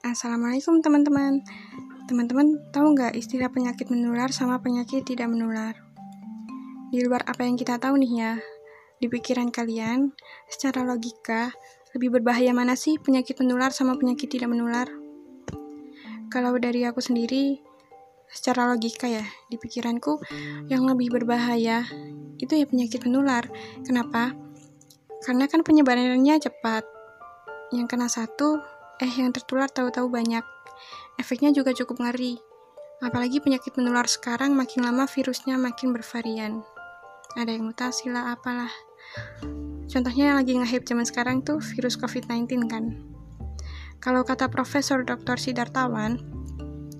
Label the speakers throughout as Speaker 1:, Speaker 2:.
Speaker 1: Assalamualaikum teman-teman. Teman-teman tahu nggak istilah penyakit menular sama penyakit tidak menular? Di luar apa yang kita tahu nih ya, di pikiran kalian, secara logika, lebih berbahaya mana sih penyakit menular sama penyakit tidak menular? Kalau dari aku sendiri, secara logika ya, di pikiranku, yang lebih berbahaya itu ya penyakit menular. Kenapa? Karena kan penyebarannya cepat. Yang kena satu, eh yang tertular tahu-tahu banyak. Efeknya juga cukup ngeri. Apalagi penyakit menular sekarang makin lama virusnya makin bervarian. Ada yang mutasi lah apalah. Contohnya yang lagi nge-hype zaman sekarang tuh virus COVID-19 kan. Kalau kata Profesor Dr. Sidartawan,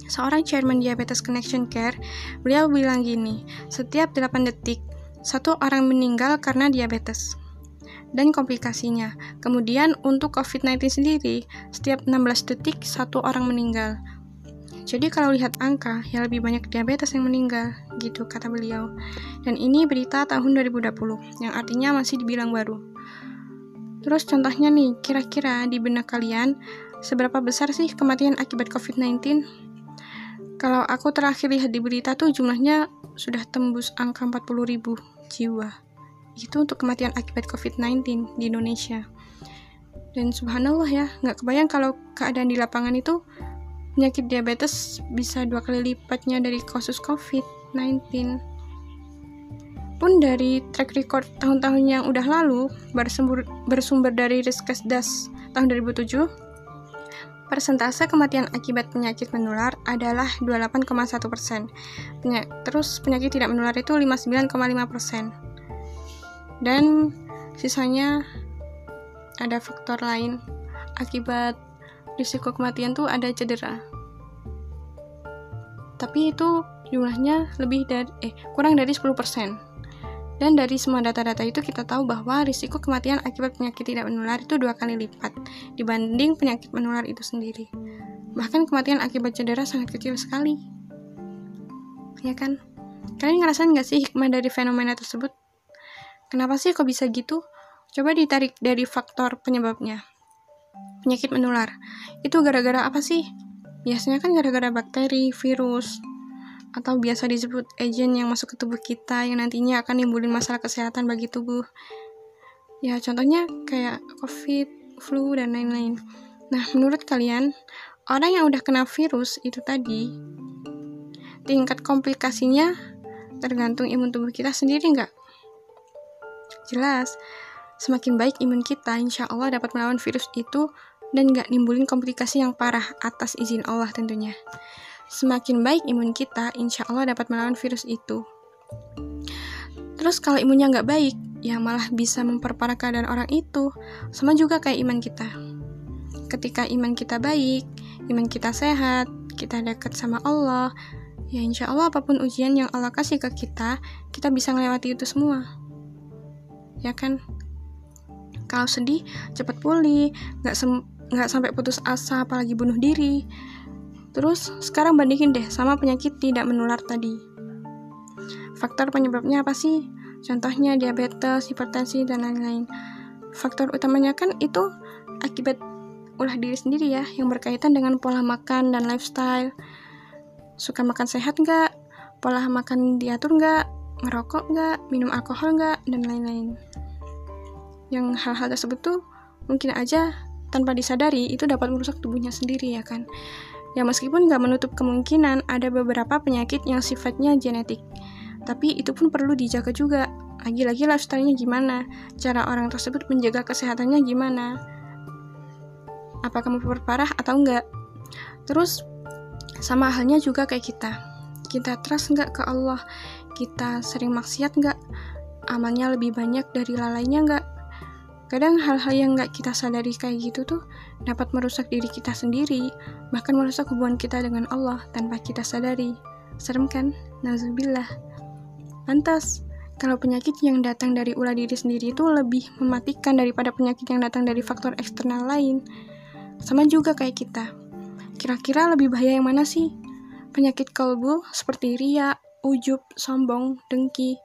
Speaker 1: seorang chairman Diabetes Connection Care, beliau bilang gini, setiap 8 detik, satu orang meninggal karena diabetes dan komplikasinya. Kemudian untuk COVID-19 sendiri, setiap 16 detik satu orang meninggal. Jadi kalau lihat angka, ya lebih banyak diabetes yang meninggal, gitu kata beliau. Dan ini berita tahun 2020, yang artinya masih dibilang baru. Terus contohnya nih, kira-kira di benak kalian, seberapa besar sih kematian akibat COVID-19? Kalau aku terakhir lihat di berita tuh jumlahnya sudah tembus angka 40 ribu jiwa itu untuk kematian akibat COVID-19 di Indonesia. Dan subhanallah ya, nggak kebayang kalau keadaan di lapangan itu penyakit diabetes bisa dua kali lipatnya dari kasus COVID-19. Pun dari track record tahun-tahun yang udah lalu, bersumber, bersumber dari Riskesdas tahun 2007, persentase kematian akibat penyakit menular adalah 28,1 persen. Terus penyakit tidak menular itu 59,5 persen dan sisanya ada faktor lain akibat risiko kematian tuh ada cedera tapi itu jumlahnya lebih dari eh kurang dari 10% dan dari semua data-data itu kita tahu bahwa risiko kematian akibat penyakit tidak menular itu dua kali lipat dibanding penyakit menular itu sendiri. Bahkan kematian akibat cedera sangat kecil sekali. Ya kan? Kalian ngerasain nggak sih hikmah dari fenomena tersebut? Kenapa sih kok bisa gitu? Coba ditarik dari faktor penyebabnya. Penyakit menular. Itu gara-gara apa sih? Biasanya kan gara-gara bakteri, virus, atau biasa disebut agent yang masuk ke tubuh kita yang nantinya akan nimbulin masalah kesehatan bagi tubuh. Ya, contohnya kayak COVID, flu, dan lain-lain. Nah, menurut kalian, orang yang udah kena virus itu tadi, tingkat komplikasinya tergantung imun tubuh kita sendiri nggak? Jelas, semakin baik imun kita, insya Allah dapat melawan virus itu dan gak nimbulin komplikasi yang parah atas izin Allah tentunya. Semakin baik imun kita, insya Allah dapat melawan virus itu. Terus kalau imunnya nggak baik, ya malah bisa memperparah keadaan orang itu. Sama juga kayak iman kita. Ketika iman kita baik, iman kita sehat, kita dekat sama Allah, ya insya Allah apa pun ujian yang Allah kasih ke kita, kita bisa melewati itu semua ya kan? Kalau sedih cepat pulih nggak nggak sampai putus asa apalagi bunuh diri. Terus sekarang bandingin deh sama penyakit tidak menular tadi. Faktor penyebabnya apa sih? Contohnya diabetes hipertensi dan lain-lain. Faktor utamanya kan itu akibat ulah diri sendiri ya yang berkaitan dengan pola makan dan lifestyle. Suka makan sehat nggak? Pola makan diatur nggak ngerokok nggak, minum alkohol nggak, dan lain-lain. Yang hal-hal tersebut tuh mungkin aja tanpa disadari itu dapat merusak tubuhnya sendiri ya kan. Ya meskipun nggak menutup kemungkinan ada beberapa penyakit yang sifatnya genetik, tapi itu pun perlu dijaga juga. Lagi-lagi lifestyle-nya gimana, cara orang tersebut menjaga kesehatannya gimana, apakah memperparah atau enggak. Terus sama halnya juga kayak kita, kita trust nggak ke Allah, kita sering maksiat nggak? Amalnya lebih banyak dari lalainya nggak? Kadang hal-hal yang nggak kita sadari kayak gitu tuh dapat merusak diri kita sendiri, bahkan merusak hubungan kita dengan Allah tanpa kita sadari. Serem kan? Nazubillah. Lantas, kalau penyakit yang datang dari ulah diri sendiri itu lebih mematikan daripada penyakit yang datang dari faktor eksternal lain. Sama juga kayak kita. Kira-kira lebih bahaya yang mana sih? Penyakit kalbu seperti ria, ujub, sombong, dengki.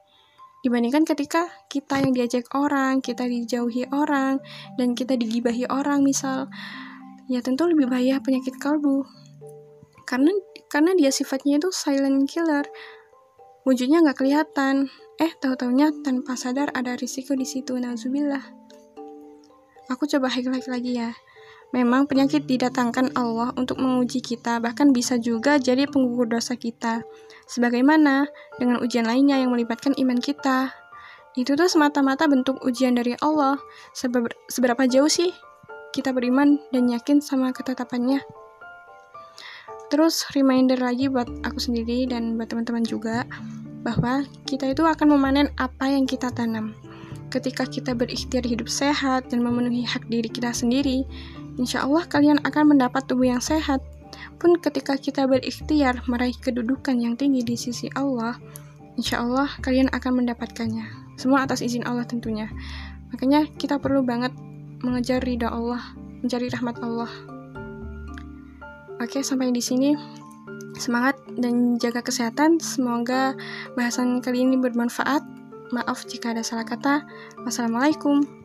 Speaker 1: Dibandingkan ketika kita yang diajak orang, kita dijauhi orang, dan kita digibahi orang misal. ya tentu lebih bahaya penyakit kalbu. Karena karena dia sifatnya itu silent killer. Wujudnya nggak kelihatan. Eh, tahu-taunya tanpa sadar ada risiko di situ. Nauzubillah. Aku coba highlight lagi ya. Memang penyakit didatangkan Allah untuk menguji kita, bahkan bisa juga jadi penggugur dosa kita. Sebagaimana dengan ujian lainnya yang melibatkan iman kita. Itu tuh semata-mata bentuk ujian dari Allah. Seberapa jauh sih kita beriman dan yakin sama ketetapannya? Terus reminder lagi buat aku sendiri dan buat teman-teman juga bahwa kita itu akan memanen apa yang kita tanam. Ketika kita berikhtiar hidup sehat dan memenuhi hak diri kita sendiri, Insya Allah kalian akan mendapat tubuh yang sehat. Pun ketika kita berikhtiar meraih kedudukan yang tinggi di sisi Allah, insya Allah kalian akan mendapatkannya. Semua atas izin Allah tentunya. Makanya kita perlu banget mengejar ridha Allah, mencari rahmat Allah. Oke, sampai di sini. Semangat dan jaga kesehatan. Semoga bahasan kali ini bermanfaat. Maaf jika ada salah kata. Wassalamualaikum.